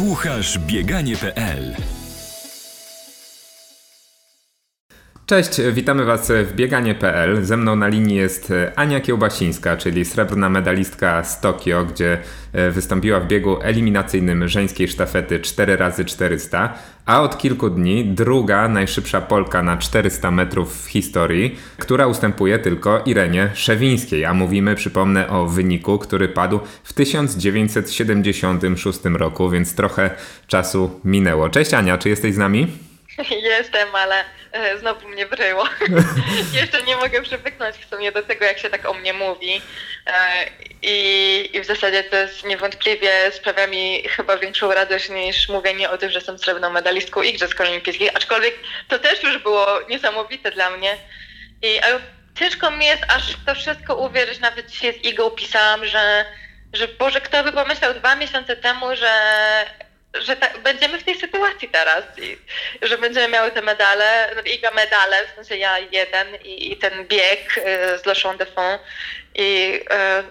Słuchasz bieganie.pl Cześć, witamy Was w bieganie.pl. Ze mną na linii jest Ania Kiełbasińska, czyli srebrna medalistka z Tokio, gdzie e, wystąpiła w biegu eliminacyjnym żeńskiej sztafety 4x400, a od kilku dni druga najszybsza Polka na 400 metrów w historii, która ustępuje tylko Irenie Szewińskiej, a mówimy, przypomnę, o wyniku, który padł w 1976 roku, więc trochę czasu minęło. Cześć Ania, czy jesteś z nami? Jestem, ale e, znowu mnie bryło. Jeszcze nie mogę przywyknąć w sumie do tego, jak się tak o mnie mówi. E, I, I w zasadzie to jest niewątpliwie sprawia mi chyba większą radość niż mówienie o tym, że jestem srebrną medalistką Igrzysk Olimpijskich, aczkolwiek to też już było niesamowite dla mnie. I ciężko mi jest aż to wszystko uwierzyć, nawet dzisiaj z Igą pisałam, że, że Boże, kto by pomyślał dwa miesiące temu, że że tak, będziemy w tej sytuacji teraz, i, że będziemy miały te medale, Iga medale, w sensie ja jeden i, i ten bieg y, z Lochon de Fond i y,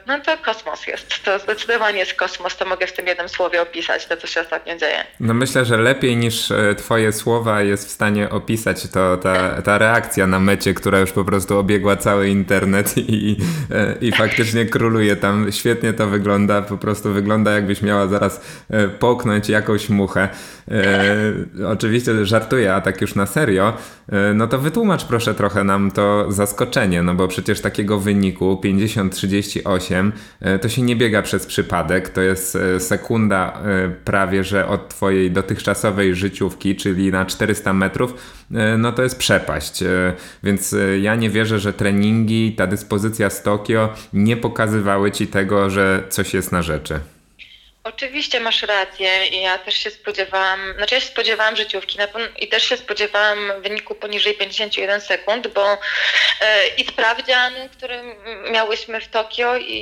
no to kosmos jest, to zdecydowanie jest kosmos, to mogę w tym jednym słowie opisać to, co się ostatnio dzieje. No myślę, że lepiej niż e, twoje słowa jest w stanie opisać to ta, ta reakcja na mecie, która już po prostu obiegła cały internet i, e, i faktycznie króluje tam. Świetnie to wygląda, po prostu wygląda jakbyś miała zaraz e, poknąć jakąś muchę. E, oczywiście żartuję, a tak już na serio, e, no to wytłumacz proszę trochę nam to zaskoczenie, no bo przecież takiego wyniku 50-38 e, to się nie biega przez przypadek, to jest e, sekunda e, prawie, że od twojej dotychczasowej życiówki, czyli na 400 metrów, no to jest przepaść, więc ja nie wierzę, że treningi, ta dyspozycja z Tokio nie pokazywały ci tego, że coś jest na rzeczy. Oczywiście masz rację i ja też się spodziewałam, znaczy ja się spodziewałam życiówki i też się spodziewałam wyniku poniżej 51 sekund, bo e, i sprawdzian, który miałyśmy w Tokio i,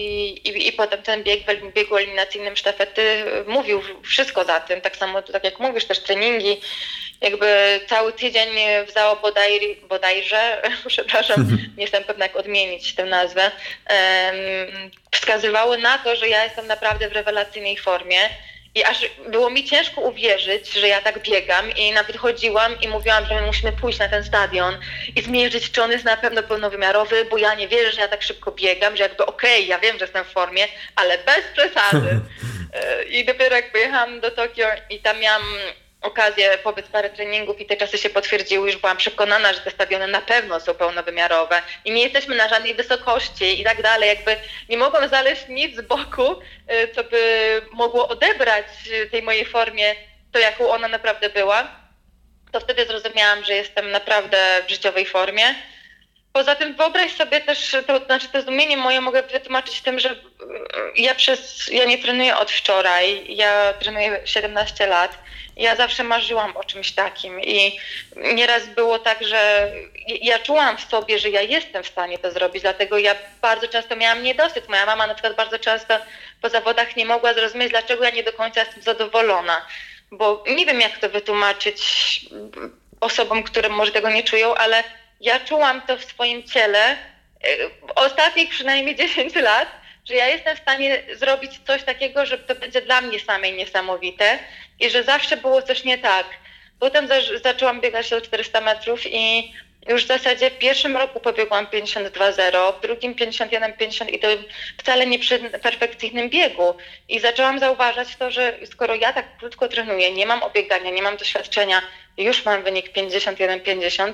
i, i potem ten bieg w biegu eliminacyjnym sztafety mówił wszystko za tym, tak samo tak jak mówisz, też treningi, jakby cały tydzień w ZAO bodaj, bodajże, przepraszam, nie jestem pewna jak odmienić tę nazwę, wskazywały na to, że ja jestem naprawdę w rewelacyjnej formie. I aż było mi ciężko uwierzyć, że ja tak biegam i nawet chodziłam i mówiłam, że my musimy pójść na ten stadion i zmierzyć, czy on jest na pewno pełnowymiarowy, bo ja nie wierzę, że ja tak szybko biegam, że jakby okej, okay, ja wiem, że jestem w formie, ale bez przesady. E, I dopiero jak pojechałam do Tokio i tam miałam okazję pobyt parę treningów i te czasy się potwierdziły, już byłam przekonana, że te stadiony na pewno są pełnowymiarowe i nie jesteśmy na żadnej wysokości i tak dalej, jakby nie mogłam znaleźć nic z boku, y, co by mogło odebrać tej mojej formie to, jaką ona naprawdę była. To wtedy zrozumiałam, że jestem naprawdę w życiowej formie. Poza tym wyobraź sobie też, to znaczy to zdumienie moje mogę wytłumaczyć tym, że y, ja przez, ja nie trenuję od wczoraj, ja trenuję 17 lat ja zawsze marzyłam o czymś takim i nieraz było tak, że ja czułam w sobie, że ja jestem w stanie to zrobić, dlatego ja bardzo często miałam niedosyt. Moja mama na przykład bardzo często po zawodach nie mogła zrozumieć, dlaczego ja nie do końca jestem zadowolona, bo nie wiem jak to wytłumaczyć osobom, które może tego nie czują, ale ja czułam to w swoim ciele w ostatnich przynajmniej 10 lat, że ja jestem w stanie zrobić coś takiego, że to będzie dla mnie samej niesamowite i że zawsze było coś nie tak. Potem za, zaczęłam biegać do 400 metrów i już w zasadzie w pierwszym roku pobiegłam 52.0, w drugim 51.50 i to wcale nie przy perfekcyjnym biegu. I zaczęłam zauważać to, że skoro ja tak krótko trenuję, nie mam obiegania, nie mam doświadczenia, już mam wynik 51-50,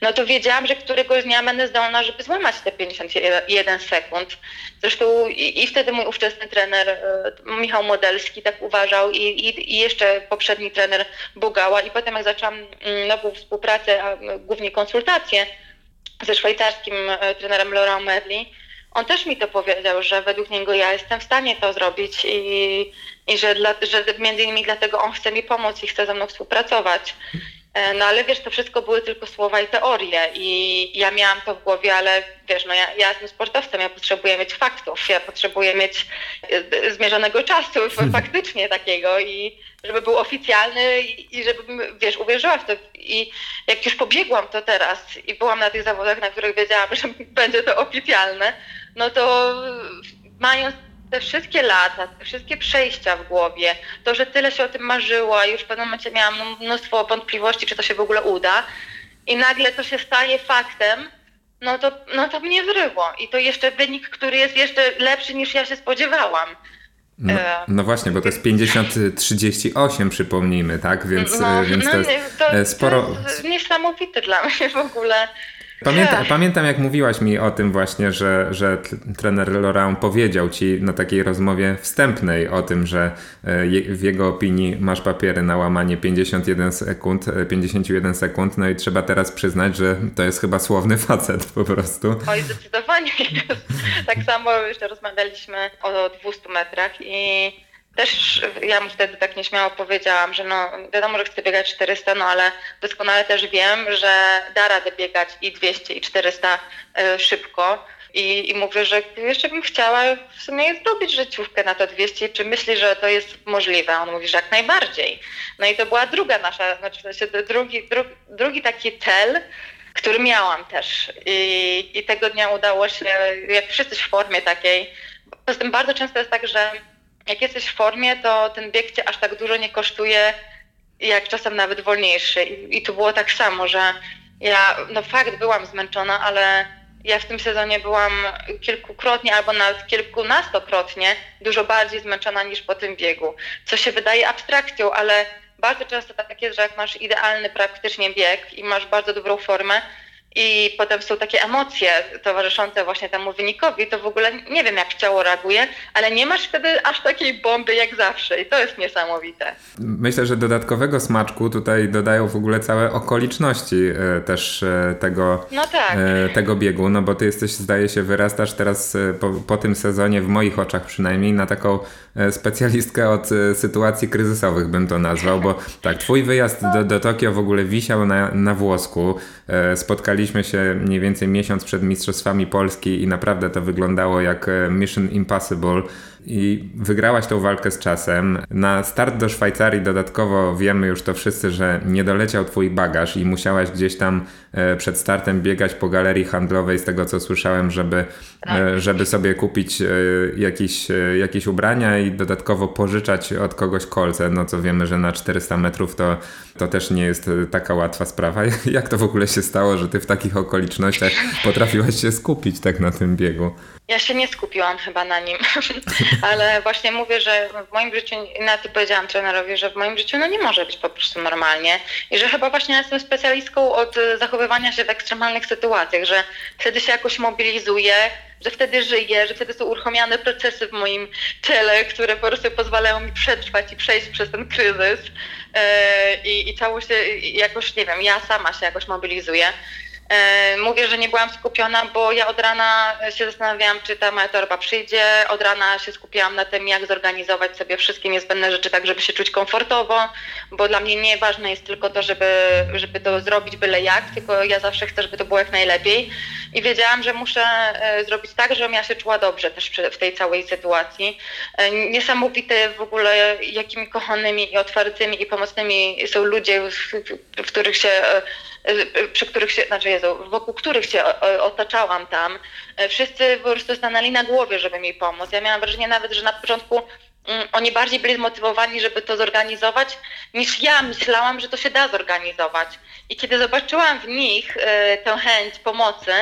no to wiedziałam, że któregoś dnia będę zdolna, żeby złamać te 51 sekund. Zresztą i, i wtedy mój ówczesny trener e, Michał Modelski tak uważał i, i, i jeszcze poprzedni trener Bugała i potem jak zaczęłam mm, nową współpracę, a głównie konsultacje ze szwajcarskim e, trenerem Laurent Merli, on też mi to powiedział, że według niego ja jestem w stanie to zrobić i, i że, dla, że między innymi dlatego on chce mi pomóc i chce ze mną współpracować. E, no ale wiesz, to wszystko były tylko słowa i teorie i ja miałam to w głowie, ale wiesz, no ja, ja jestem sportowcem, ja potrzebuję mieć faktów, ja potrzebuję mieć e, zmierzonego czasu faktycznie takiego i żeby był oficjalny i, i żebym, wiesz, uwierzyła w to i jak już pobiegłam to teraz i byłam na tych zawodach, na których wiedziałam, że będzie to oficjalne, no to mając te wszystkie lata, te wszystkie przejścia w głowie, to, że tyle się o tym marzyło, a już w pewnym momencie miałam mnóstwo wątpliwości, czy to się w ogóle uda i nagle to się staje faktem, no to, no to mnie wryło. I to jeszcze wynik, który jest jeszcze lepszy niż ja się spodziewałam. No, e, no, właśnie, bo to jest 50-38, przypomnijmy, tak? Więc, no, więc no, to jest to, sporo. To jest niesamowite dla mnie w ogóle. Pamięta, tak. Pamiętam, jak mówiłaś mi o tym właśnie, że, że trener Laurent powiedział ci na takiej rozmowie wstępnej o tym, że e, w jego opinii masz papiery na łamanie 51 sekund, 51 e, sekund, no i trzeba teraz przyznać, że to jest chyba słowny facet po prostu. Oj, zdecydowanie. Tak samo jeszcze rozmawialiśmy o 200 metrach i też ja mu wtedy tak nieśmiało powiedziałam, że no wiadomo, że chcę biegać 400, no ale doskonale też wiem, że da radę biegać i 200 i 400 y, szybko. I, I mówię, że jeszcze bym chciała w sumie zrobić życiówkę na to 200, czy myśli, że to jest możliwe? On mówi, że jak najbardziej. No i to była druga nasza, znaczy drugi, drugi, drugi taki cel, który miałam też. I, I tego dnia udało się, jak wszyscy w formie takiej. Poza tym bardzo często jest tak, że jak jesteś w formie, to ten bieg cię aż tak dużo nie kosztuje, jak czasem nawet wolniejszy. I, i tu było tak samo, że ja, no fakt, byłam zmęczona, ale ja w tym sezonie byłam kilkukrotnie albo nawet kilkunastokrotnie dużo bardziej zmęczona niż po tym biegu. Co się wydaje abstrakcją, ale bardzo często tak jest, że jak masz idealny praktycznie bieg i masz bardzo dobrą formę, i potem są takie emocje towarzyszące właśnie temu wynikowi, to w ogóle nie wiem, jak ciało reaguje, ale nie masz wtedy aż takiej bomby jak zawsze i to jest niesamowite. Myślę, że dodatkowego smaczku tutaj dodają w ogóle całe okoliczności e, też e, tego, no tak. e, tego biegu, no bo ty jesteś, zdaje się, wyrastasz teraz po, po tym sezonie, w moich oczach przynajmniej, na taką specjalistkę od sytuacji kryzysowych bym to nazwał, bo tak, twój wyjazd do, do Tokio w ogóle wisiał na, na włosku, spotkali spotkaliśmy się mniej więcej miesiąc przed Mistrzostwami Polski i naprawdę to wyglądało jak e, Mission Impossible i wygrałaś tą walkę z czasem. Na start do Szwajcarii dodatkowo wiemy już to wszyscy, że nie doleciał twój bagaż i musiałaś gdzieś tam e, przed startem biegać po galerii handlowej z tego co słyszałem, żeby, tak. e, żeby sobie kupić jakieś, jakieś ubrania i dodatkowo pożyczać od kogoś kolce. No co wiemy, że na 400 metrów to, to też nie jest taka łatwa sprawa. Jak to w ogóle się stało, że ty w takich okolicznościach potrafiłaś się skupić tak na tym biegu? Ja się nie skupiłam chyba na nim, ale właśnie mówię, że w moim życiu, na to powiedziałam trenerowi, że w moim życiu no nie może być po prostu normalnie i że chyba właśnie jestem specjalistką od zachowywania się w ekstremalnych sytuacjach, że wtedy się jakoś mobilizuję, że wtedy żyję, że wtedy są uruchomione procesy w moim ciele, które po prostu pozwalają mi przetrwać i przejść przez ten kryzys yy, i, i cało się jakoś, nie wiem, ja sama się jakoś mobilizuję. E, mówię, że nie byłam skupiona, bo ja od rana się zastanawiałam, czy ta moja torba przyjdzie. Od rana się skupiałam na tym, jak zorganizować sobie wszystkie niezbędne rzeczy, tak żeby się czuć komfortowo, bo dla mnie nie ważne jest tylko to, żeby, żeby to zrobić byle jak, tylko ja zawsze chcę, żeby to było jak najlepiej. I wiedziałam, że muszę e, zrobić tak, żebym ja się czuła dobrze też w tej całej sytuacji. E, niesamowite w ogóle, jakimi kochanymi i otwartymi i pomocnymi są ludzie, w, w których się przy których się, znaczy Jezu, wokół których się otaczałam tam, e, wszyscy po prostu stanęli na głowie, żeby mi pomóc. Ja miałam wrażenie nawet, że na początku mm, oni bardziej byli zmotywowani, żeby to zorganizować, niż ja myślałam, że to się da zorganizować. I kiedy zobaczyłam w nich e, tę chęć pomocy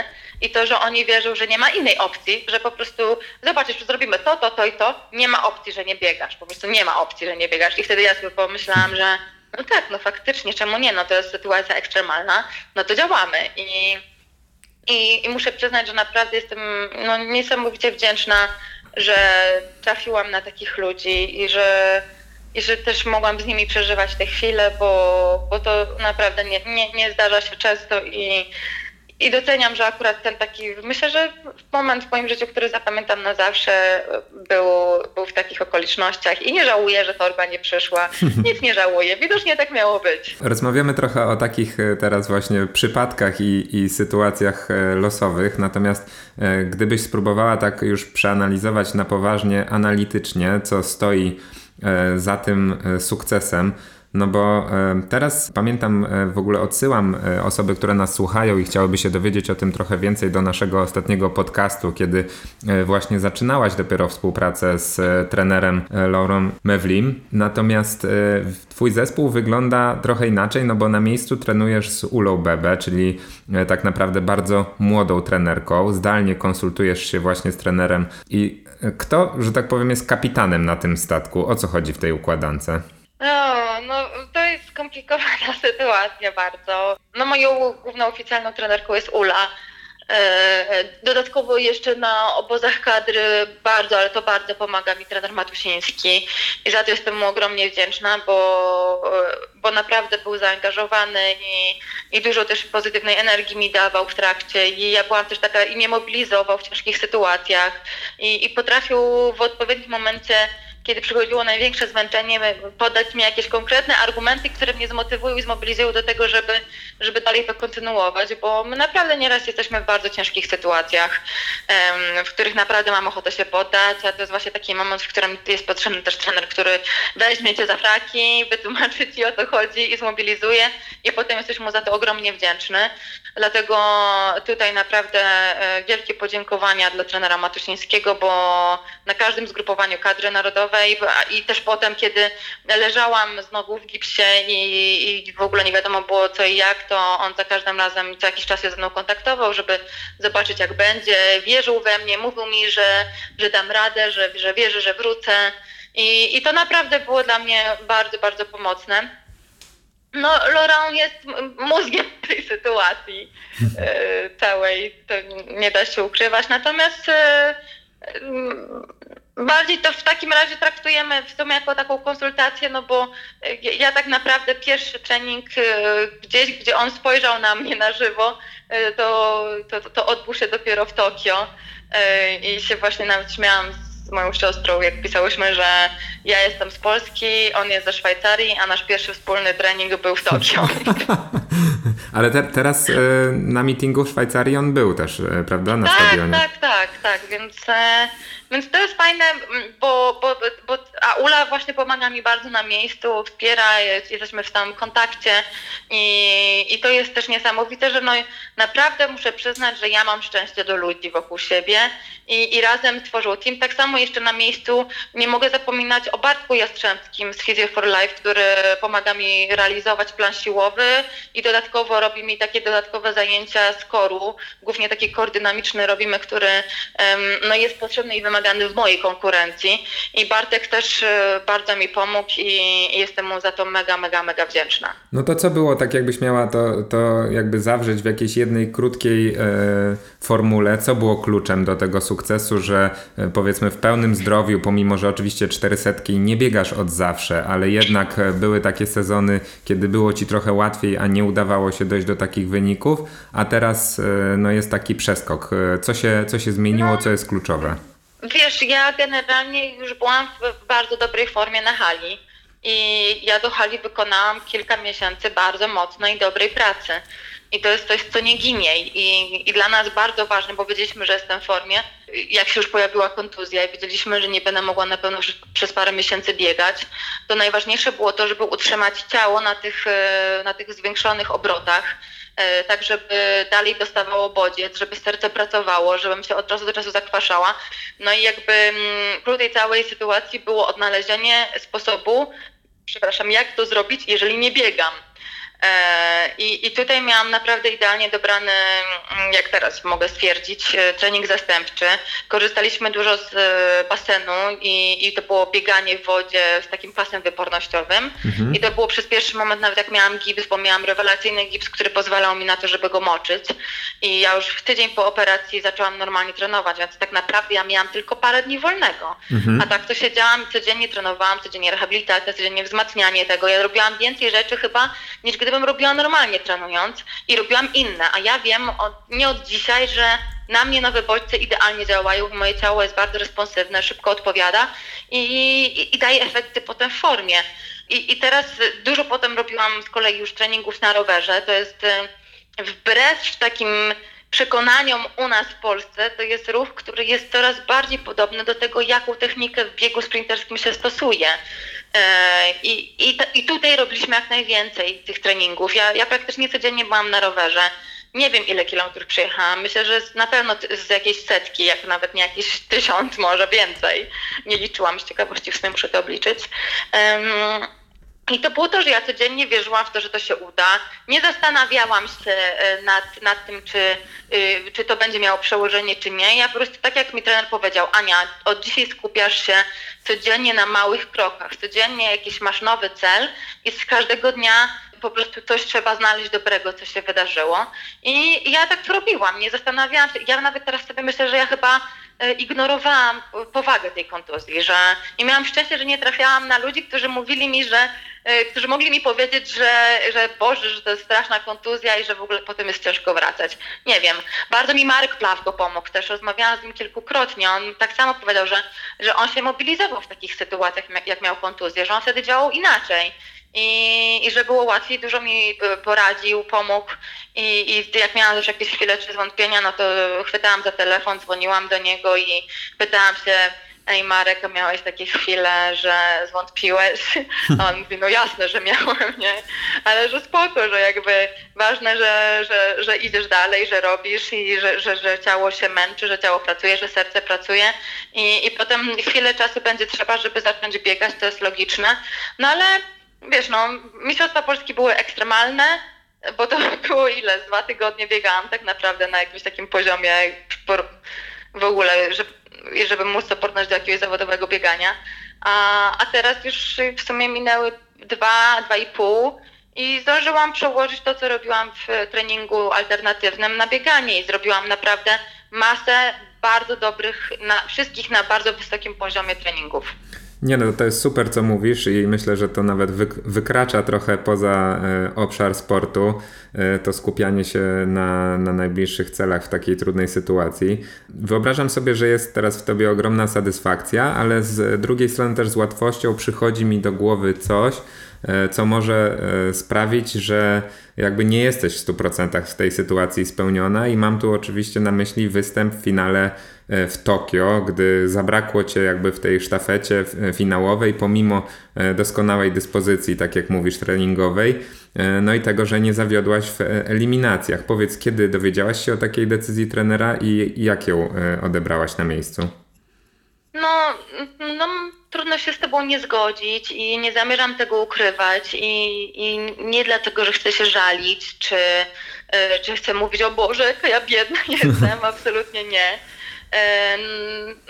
i to, że oni wierzą, że nie ma innej opcji, że po prostu zobaczysz, zrobimy to, to, to i to, nie ma opcji, że nie biegasz. Po prostu nie ma opcji, że nie biegasz. I wtedy ja sobie pomyślałam, że no tak, no faktycznie, czemu nie? No to jest sytuacja ekstremalna, no to działamy. I, i, i muszę przyznać, że naprawdę jestem no, niesamowicie wdzięczna, że trafiłam na takich ludzi i że, i że też mogłam z nimi przeżywać te chwile, bo, bo to naprawdę nie, nie, nie zdarza się często i i doceniam, że akurat ten taki, myślę, że moment w moim życiu, który zapamiętam na zawsze, był, był w takich okolicznościach i nie żałuję, że torba nie przyszła. Nic nie żałuję. Widocznie tak miało być. Rozmawiamy trochę o takich e, teraz właśnie przypadkach i, i sytuacjach e, losowych, natomiast e, gdybyś spróbowała tak już przeanalizować na poważnie, analitycznie, co stoi za tym sukcesem, No bo teraz pamiętam, w ogóle odsyłam osoby, które nas słuchają i chciałyby się dowiedzieć o tym trochę więcej do naszego ostatniego podcastu, kiedy właśnie zaczynałaś dopiero współpracę z trenerem Laurą Mewlim. Natomiast twój zespół wygląda trochę inaczej, no bo na miejscu trenujesz z Ulą Bebe, czyli tak naprawdę bardzo młodą trenerką. Zdalnie konsultujesz się właśnie z trenerem. I kto, że tak powiem, jest kapitanem na tym statku? O co chodzi w tej układance? No, no to jest skomplikowana sytuacja bardzo. No moją główną oficjalną trenerką jest Ula. E, dodatkowo jeszcze na obozach kadry bardzo, ale to bardzo pomaga mi trener Matusiński i za to jestem mu ogromnie wdzięczna, bo, bo naprawdę był zaangażowany i, i dużo też pozytywnej energii mi dawał w trakcie. I ja byłam też taka i mnie mobilizował w ciężkich sytuacjach. I, i potrafił w odpowiednim momencie kiedy przychodziło największe zmęczenie, podać mi jakieś konkretne argumenty, które mnie zmotywują i zmobilizują do tego, żeby, żeby dalej to kontynuować, bo my naprawdę nieraz jesteśmy w bardzo ciężkich sytuacjach, w których naprawdę mam ochotę się poddać, a to jest właśnie taki moment, w którym jest potrzebny też trener, który weźmie cię za fraki, wytłumaczy ci o co chodzi i zmobilizuje i potem jesteś mu za to ogromnie wdzięczny. Dlatego tutaj naprawdę e, wielkie podziękowania dla trenera Matusińskiego, bo na każdym zgrupowaniu kadry narodowej i też potem, kiedy leżałam znowu w gipsie i, i w ogóle nie wiadomo było co i jak, to on za każdym razem co jakiś czas się ze mną kontaktował, żeby zobaczyć jak będzie. Wierzył we mnie, mówił mi, że, że dam radę, że, że wierzy, że wrócę. I, I to naprawdę było dla mnie bardzo, bardzo pomocne. No, Laurent jest mózgiem tej sytuacji e, całej, to nie da się ukrywać. Natomiast e, bardziej to w takim razie traktujemy w sumie jako taką konsultację, no bo ja tak naprawdę pierwszy trening gdzieś, gdzie on spojrzał na mnie na żywo, to, to, to odbył się dopiero w Tokio i się właśnie nawet śmiałam z moją siostrą, jak pisałyśmy, że ja jestem z Polski, on jest ze Szwajcarii, a nasz pierwszy wspólny trening był w Tokio. Ale te, teraz e, na meetingu w Szwajcarii on był też, e, prawda? Na tak, stadionie. Tak, tak, tak, więc, e, więc to jest fajne, bo, bo, bo a Ula właśnie pomaga mi bardzo na miejscu, wspiera, jest, jesteśmy w stałym kontakcie i, i to jest też niesamowite, że no, naprawdę muszę przyznać, że ja mam szczęście do ludzi wokół siebie i, i razem tworzył team. Tak samo jeszcze na miejscu nie mogę zapominać o Bartku Jastrzębskim z Physio for Life, który pomaga mi realizować plan siłowy i dodatkowo robi mi takie dodatkowe zajęcia z koru, głównie taki kor dynamiczny robimy, który no, jest potrzebny i wymagany w mojej konkurencji i Bartek też e, bardzo mi pomógł i jestem mu za to mega, mega, mega wdzięczna. No to co było, tak jakbyś miała to, to jakby zawrzeć w jakiejś jednej krótkiej e, formule, co było kluczem do tego sukcesu, że e, powiedzmy w pełnym zdrowiu, pomimo, że oczywiście 400 nie biegasz od zawsze, ale jednak e, były takie sezony, kiedy było ci trochę łatwiej, a nie udawało się dojść do takich wyników, a teraz e, no, jest taki przeskok. E, co się, co się zmieniło, co jest kluczowe? Wiesz, ja generalnie już byłam w bardzo dobrej formie na hali i ja do hali wykonałam kilka miesięcy bardzo mocnej, dobrej pracy. I to jest coś, co nie ginie. I, I dla nas bardzo ważne, bo wiedzieliśmy, że jestem w formie. Jak się już pojawiła kontuzja i wiedzieliśmy, że nie będę mogła na pewno przez parę miesięcy biegać, to najważniejsze było to, żeby utrzymać ciało na tych, e, na tych zwiększonych obrotach, e, tak żeby dalej dostawało bodziec, żeby serce pracowało, żebym się od czasu do czasu zakwaszała. No i jakby mm, klucz tej całej sytuacji było odnalezienie sposobu, przepraszam, jak to zrobić, jeżeli nie biegam. E, I, I tutaj miałam naprawdę idealnie dobrany, mm, jak teraz mogę stwierdzić, e, trening zastępczy. Korzystaliśmy dużo z e, basenu i, i to było bieganie w wodzie z takim pasem wypornościowym. Mhm. I to było przez pierwszy moment, nawet jak miałam gips, bo miałam rewelacyjny gips, który pozwalał mi na to, żeby go moczyć. I ja już w tydzień po operacji zaczęłam normalnie trenować, więc tak naprawdę ja miałam tylko parę dni wolnego. Mhm. A tak to siedziałam, codziennie trenowałam, codziennie rehabilitacja, codziennie wzmacnianie tego. Ja robiłam więcej rzeczy chyba niż gdy gdybym robiła normalnie trenując i robiłam inne, a ja wiem od, nie od dzisiaj, że na mnie nowe bodźce idealnie działają, moje ciało jest bardzo responsywne, szybko odpowiada i, i, i daje efekty potem w formie. I, I teraz dużo potem robiłam z kolei już treningów na rowerze, to jest y, wbrew takim przekonaniom u nas w Polsce, to jest ruch, który jest coraz bardziej podobny do tego, jaką technikę w biegu sprinterskim się stosuje. I, i, I tutaj robiliśmy jak najwięcej tych treningów. Ja, ja praktycznie codziennie byłam na rowerze. Nie wiem, ile kilometrów przejechałam. Myślę, że na pewno z jakiejś setki, jak nawet nie jakieś tysiąc, może więcej. Nie liczyłam, z ciekawości w sumie muszę to obliczyć. I to było to, że ja codziennie wierzyłam w to, że to się uda. Nie zastanawiałam się e, nad, nad tym, czy, y, czy to będzie miało przełożenie, czy nie. Ja po prostu, tak jak mi trener powiedział, Ania, od dzisiaj skupiasz się codziennie na małych krokach. Codziennie jakiś masz nowy cel i z każdego dnia po prostu coś trzeba znaleźć dobrego, co się wydarzyło. I ja tak robiłam, nie zastanawiałam się. Ja nawet teraz sobie myślę, że ja chyba ignorowałam powagę tej kontuzji, że nie miałam szczęścia, że nie trafiałam na ludzi, którzy mówili mi, że e, którzy mogli mi powiedzieć, że, że Boże, że to jest straszna kontuzja i że w ogóle potem jest ciężko wracać. Nie wiem. Bardzo mi Marek Plawko pomógł też. Rozmawiałam z nim kilkukrotnie. On tak samo powiedział, że, że on się mobilizował w takich sytuacjach, jak miał kontuzję, że on wtedy działał inaczej i, i że było łatwiej, dużo mi e, poradził, pomógł I, i jak miałam już jakieś chwile czy zwątpienia, no to chwytałem za telefon, dzwoniłam do niego i pytałam się, ej Marek, miałeś takie chwile, że zwątpiłeś? A on mówi, no jasne, że miałem, nie? Ale że spoko, że jakby ważne, że, że, że idziesz dalej, że robisz i że, że, że ciało się męczy, że ciało pracuje, że serce pracuje i, i potem chwilę czasu będzie trzeba, żeby zacząć biegać, to jest logiczne. No ale wiesz, no, Mistrzostwa Polski były ekstremalne, bo to było ile? Z dwa tygodnie biegałam tak naprawdę na jakimś takim poziomie w ogóle, żeby, żeby móc to porównać do jakiegoś zawodowego biegania. A, a teraz już w sumie minęły dwa, dwa i pół i zdążyłam przełożyć to, co robiłam w treningu alternatywnym na bieganie i zrobiłam naprawdę masę bardzo dobrych, na, wszystkich na bardzo wysokim poziomie treningów. Nie no, to jest super co mówisz i myślę, że to nawet wykracza trochę poza e, obszar sportu, e, to skupianie się na, na najbliższych celach w takiej trudnej sytuacji. Wyobrażam sobie, że jest teraz w tobie ogromna satysfakcja, ale z drugiej strony też z łatwością przychodzi mi do głowy coś, co może sprawić, że jakby nie jesteś w 100% w tej sytuacji spełniona i mam tu oczywiście na myśli występ w finale E, w Tokio, gdy zabrakło cię jakby w tej sztafecie e, finałowej, pomimo e, doskonałej dyspozycji, tak jak mówisz, treningowej, no i tego, że nie zawiodłaś w eliminacjach. Powiedz, kiedy dowiedziałaś się o takiej decyzji trenera i jak ją odebrałaś na miejscu? No, no trudno się z tobą nie zgodzić i nie zamierzam tego ukrywać i, i nie dlatego, że chcę się żalić, czy, czy chcę mówić, o Boże, jaka ja biedna jestem, absolutnie nie.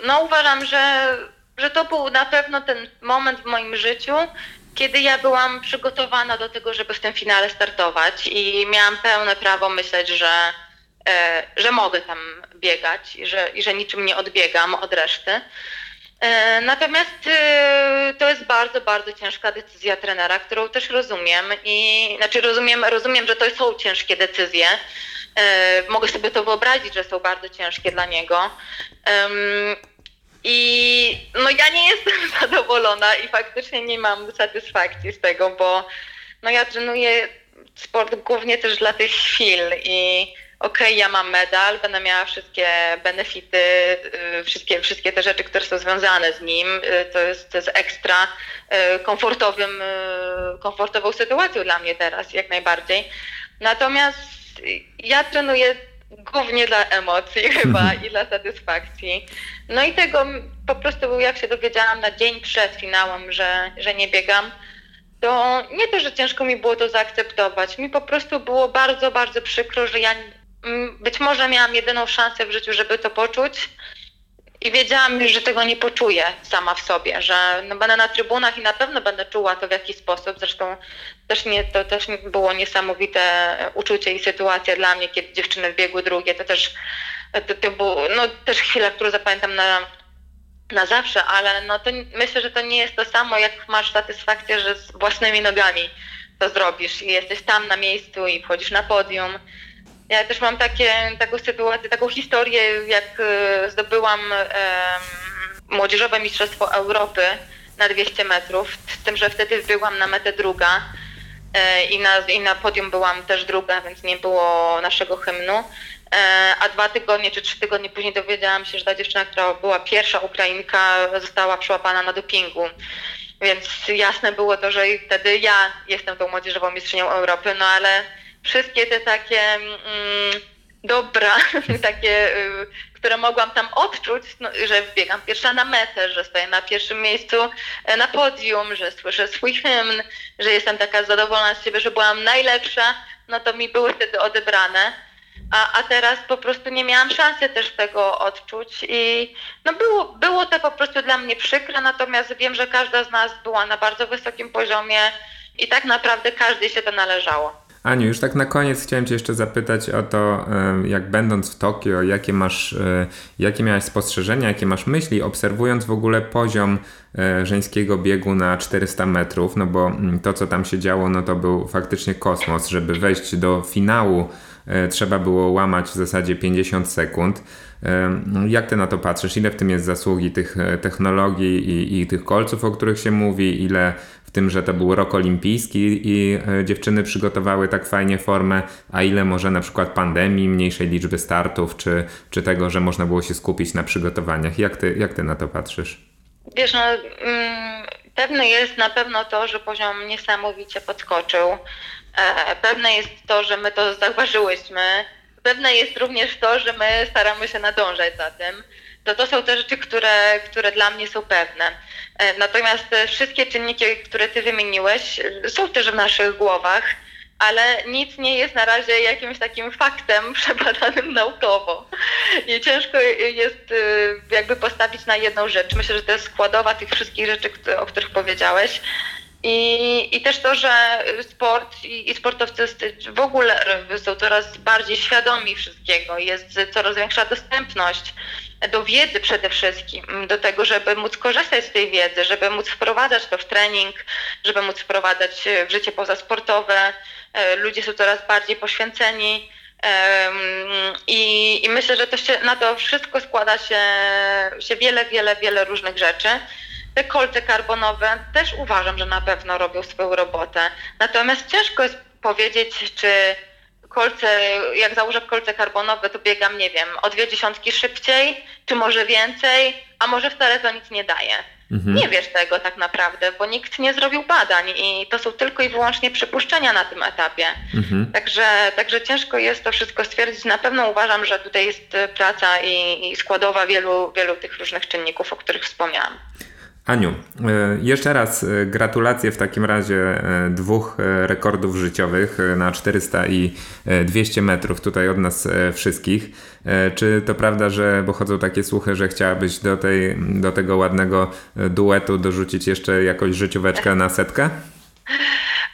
No uważam, że, że to był na pewno ten moment w moim życiu, kiedy ja byłam przygotowana do tego, żeby w tym finale startować i miałam pełne prawo myśleć, że, e, że mogę tam biegać i że, i że niczym nie odbiegam od reszty. E, natomiast e, to jest bardzo, bardzo ciężka decyzja trenera, którą też rozumiem i znaczy rozumiem, rozumiem, że to są ciężkie decyzje, E, mogę sobie to wyobrazić, że są bardzo ciężkie dla niego. I no ja nie jestem zadowolona i faktycznie nie mam satysfakcji z tego, bo no ja trenuję sport głównie też dla tych chwil i okej, okay, ja mam medal, będę miała wszystkie benefity, y, wszystkie, wszystkie te rzeczy, które są związane z nim. Y, to jest, to jest ekstra y, komfortowym, komfortową sytuacją dla mnie teraz, jak najbardziej. Natomiast ja trenuję głównie dla emocji chyba i dla satysfakcji. No i tego po prostu jak się dowiedziałam na dzień przed finałem, że, że nie biegam, to nie to, że ciężko mi było to zaakceptować. Mi po prostu było bardzo, bardzo przykro, że ja być może miałam jedyną szansę w życiu, żeby to poczuć i wiedziałam już, że tego nie poczuję sama w sobie, że no będę na trybunach i na pewno będę czuła to w jakiś sposób. Zresztą też nie, to też było niesamowite uczucie i sytuacja dla mnie, kiedy dziewczyny biegły drugie. To też, to, to było no, też chwila, którą zapamiętam na, na zawsze, ale no to myślę, że to nie jest to samo, jak masz satysfakcję, że z własnymi nogami to zrobisz i jesteś tam na miejscu i wchodzisz na podium ja też mam takie, taką sytuację, taką historię, jak e, zdobyłam młodzieżowe Mistrzostwo Europy na 200 metrów, z tym, że wtedy byłam na metę druga e, i na, i na podium byłam też druga, więc nie było naszego hymnu. E, a dwa tygodnie czy trzy tygodnie później dowiedziałam się, że ta dziewczyna, która była pierwsza Ukrainka, została przyłapana na dopingu. więc jasne było to, że wtedy ja jestem tą młodzieżową mistrzynią Europy, no ale wszystkie te takie mm, dobra, takie, y, które mogłam tam odczuć, no, że biegam pierwsza na metę, że stoję na pierwszym miejscu e, na podium, że słyszę swój hymn, że jestem taka zadowolona z siebie, że byłam najlepsza, no to mi były wtedy odebrane. A, a teraz po prostu nie miałam szansy też tego odczuć i no było, było to po prostu dla mnie przykre, natomiast wiem, że każda z nas była na bardzo wysokim poziomie i tak naprawdę każdej się to należało. Aniu, już tak na koniec chciałem Cię jeszcze zapytać o to, jak będąc w Tokio, jakie masz, e, jakie miałeś spostrzeżenia, jakie masz myśli, obserwując w ogóle poziom e, żeńskiego biegu na 400 metrów, no bo mm, to, co tam się działo, no to był faktycznie kosmos, żeby wejść do finału trzeba było łamać w zasadzie 50 sekund. Jak ty na to patrzysz? Ile w tym jest zasługi tych technologii i, i tych kolców, o których się mówi? Ile w tym, że to był rok olimpijski i e, dziewczyny przygotowały tak fajnie formę, a ile może na przykład pandemii, mniejszej liczby startów, czy, czy tego, że można było się skupić na przygotowaniach. Jak ty, jak ty na to patrzysz? Wiesz, no, mm, pewne jest na pewno to, że poziom niesamowicie podskoczył. E, pewne jest to, że my to zauważyłyśmy. Pewne jest również to, że my staramy się nadążać za tym to to są te rzeczy, które, które dla mnie są pewne. E, natomiast wszystkie czynniki, które ty wymieniłeś, są też w naszych głowach, ale nic nie jest na razie jakimś takim faktem przebadanym naukowo. I ciężko jest y, jakby postawić na jedną rzecz. Myślę, że to jest składowa tych wszystkich rzeczy, o których powiedziałeś. I, I też to, że sport i, i sportowcy w ogóle są coraz bardziej świadomi wszystkiego, jest coraz większa dostępność do wiedzy przede wszystkim, do tego, żeby móc korzystać z tej wiedzy, żeby móc wprowadzać to w trening, żeby móc wprowadzać w życie pozasportowe. E, ludzie są coraz bardziej poświęceni. I, I, myślę, że to się, na to wszystko składa się, się wiele, wiele, wiele różnych rzeczy. Te kolce karbonowe też uważam, że na pewno robią swoją robotę. Natomiast ciężko jest powiedzieć, czy kolce, jak założę kolce karbonowe, to biegam, nie wiem, o dwie dziesiątki szybciej, czy może więcej, a może wcale to nic nie daje. Mhm. Nie wiesz tego tak naprawdę, bo nikt nie zrobił badań i to są tylko i wyłącznie przypuszczenia na tym etapie. Mhm. Także, także ciężko jest to wszystko stwierdzić. Na pewno uważam, że tutaj jest praca i, i składowa wielu, wielu tych różnych czynników, o których wspomniałam. Aniu, e, jeszcze raz e, gratulacje w takim razie e, dwóch rekordów życiowych na 400 i 200 metrów tutaj od nas wszystkich. Czy to prawda, że bo chodzą takie słuchy, że chciałabyś do, tej, do tego ładnego duetu dorzucić jeszcze jakąś życióweczkę na setkę?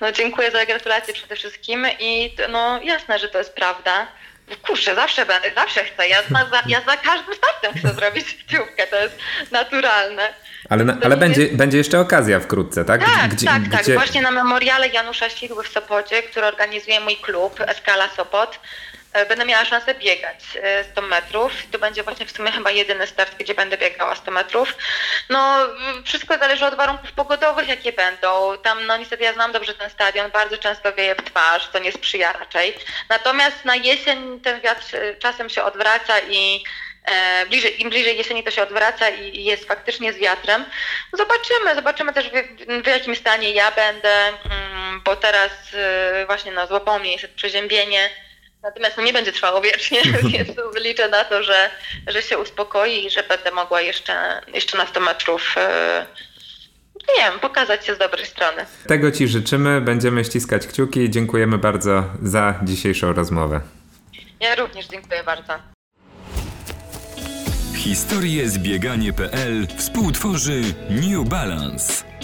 No dziękuję za gratulacje przede wszystkim i no jasne, że to jest prawda. Kurczę, zawsze zawsze chcę. Ja, za, ja za każdym startem chcę zrobić życiówkę, to jest naturalne. Ale, ale będzie, będzie jeszcze okazja wkrótce, tak? Tak, gdzie, tak, tak. Właśnie na memoriale Janusza Sidły w Sopocie, który organizuje mój klub Eskala Sopot, e, będę miała szansę biegać 100 e, metrów. To będzie właśnie w sumie chyba jedyny start, gdzie będę biegała 100 metrów. No, wszystko zależy od warunków pogodowych, jakie będą. Tam, no niestety ja znam dobrze ten stadion, bardzo często wieje w twarz, to nie sprzyja raczej. Natomiast na jesień ten wiatr czasem się odwraca i bliżej, im bliżej jesieni to się odwraca i jest faktycznie z wiatrem. Zobaczymy, zobaczymy też w, w jakim stanie ja będę, mm, bo teraz e, właśnie no, złapało mnie jeszcze przeziębienie, natomiast no, nie będzie trwało wiecznie, więc liczę na to, że, że się uspokoi i że będę mogła jeszcze, jeszcze na 100 metrów e, nie wiem, pokazać się z dobrej strony. Tego Ci życzymy, będziemy ściskać kciuki. Dziękujemy bardzo za dzisiejszą rozmowę. Ja również dziękuję bardzo. Historie zbieganie.pl współtworzy New Balance.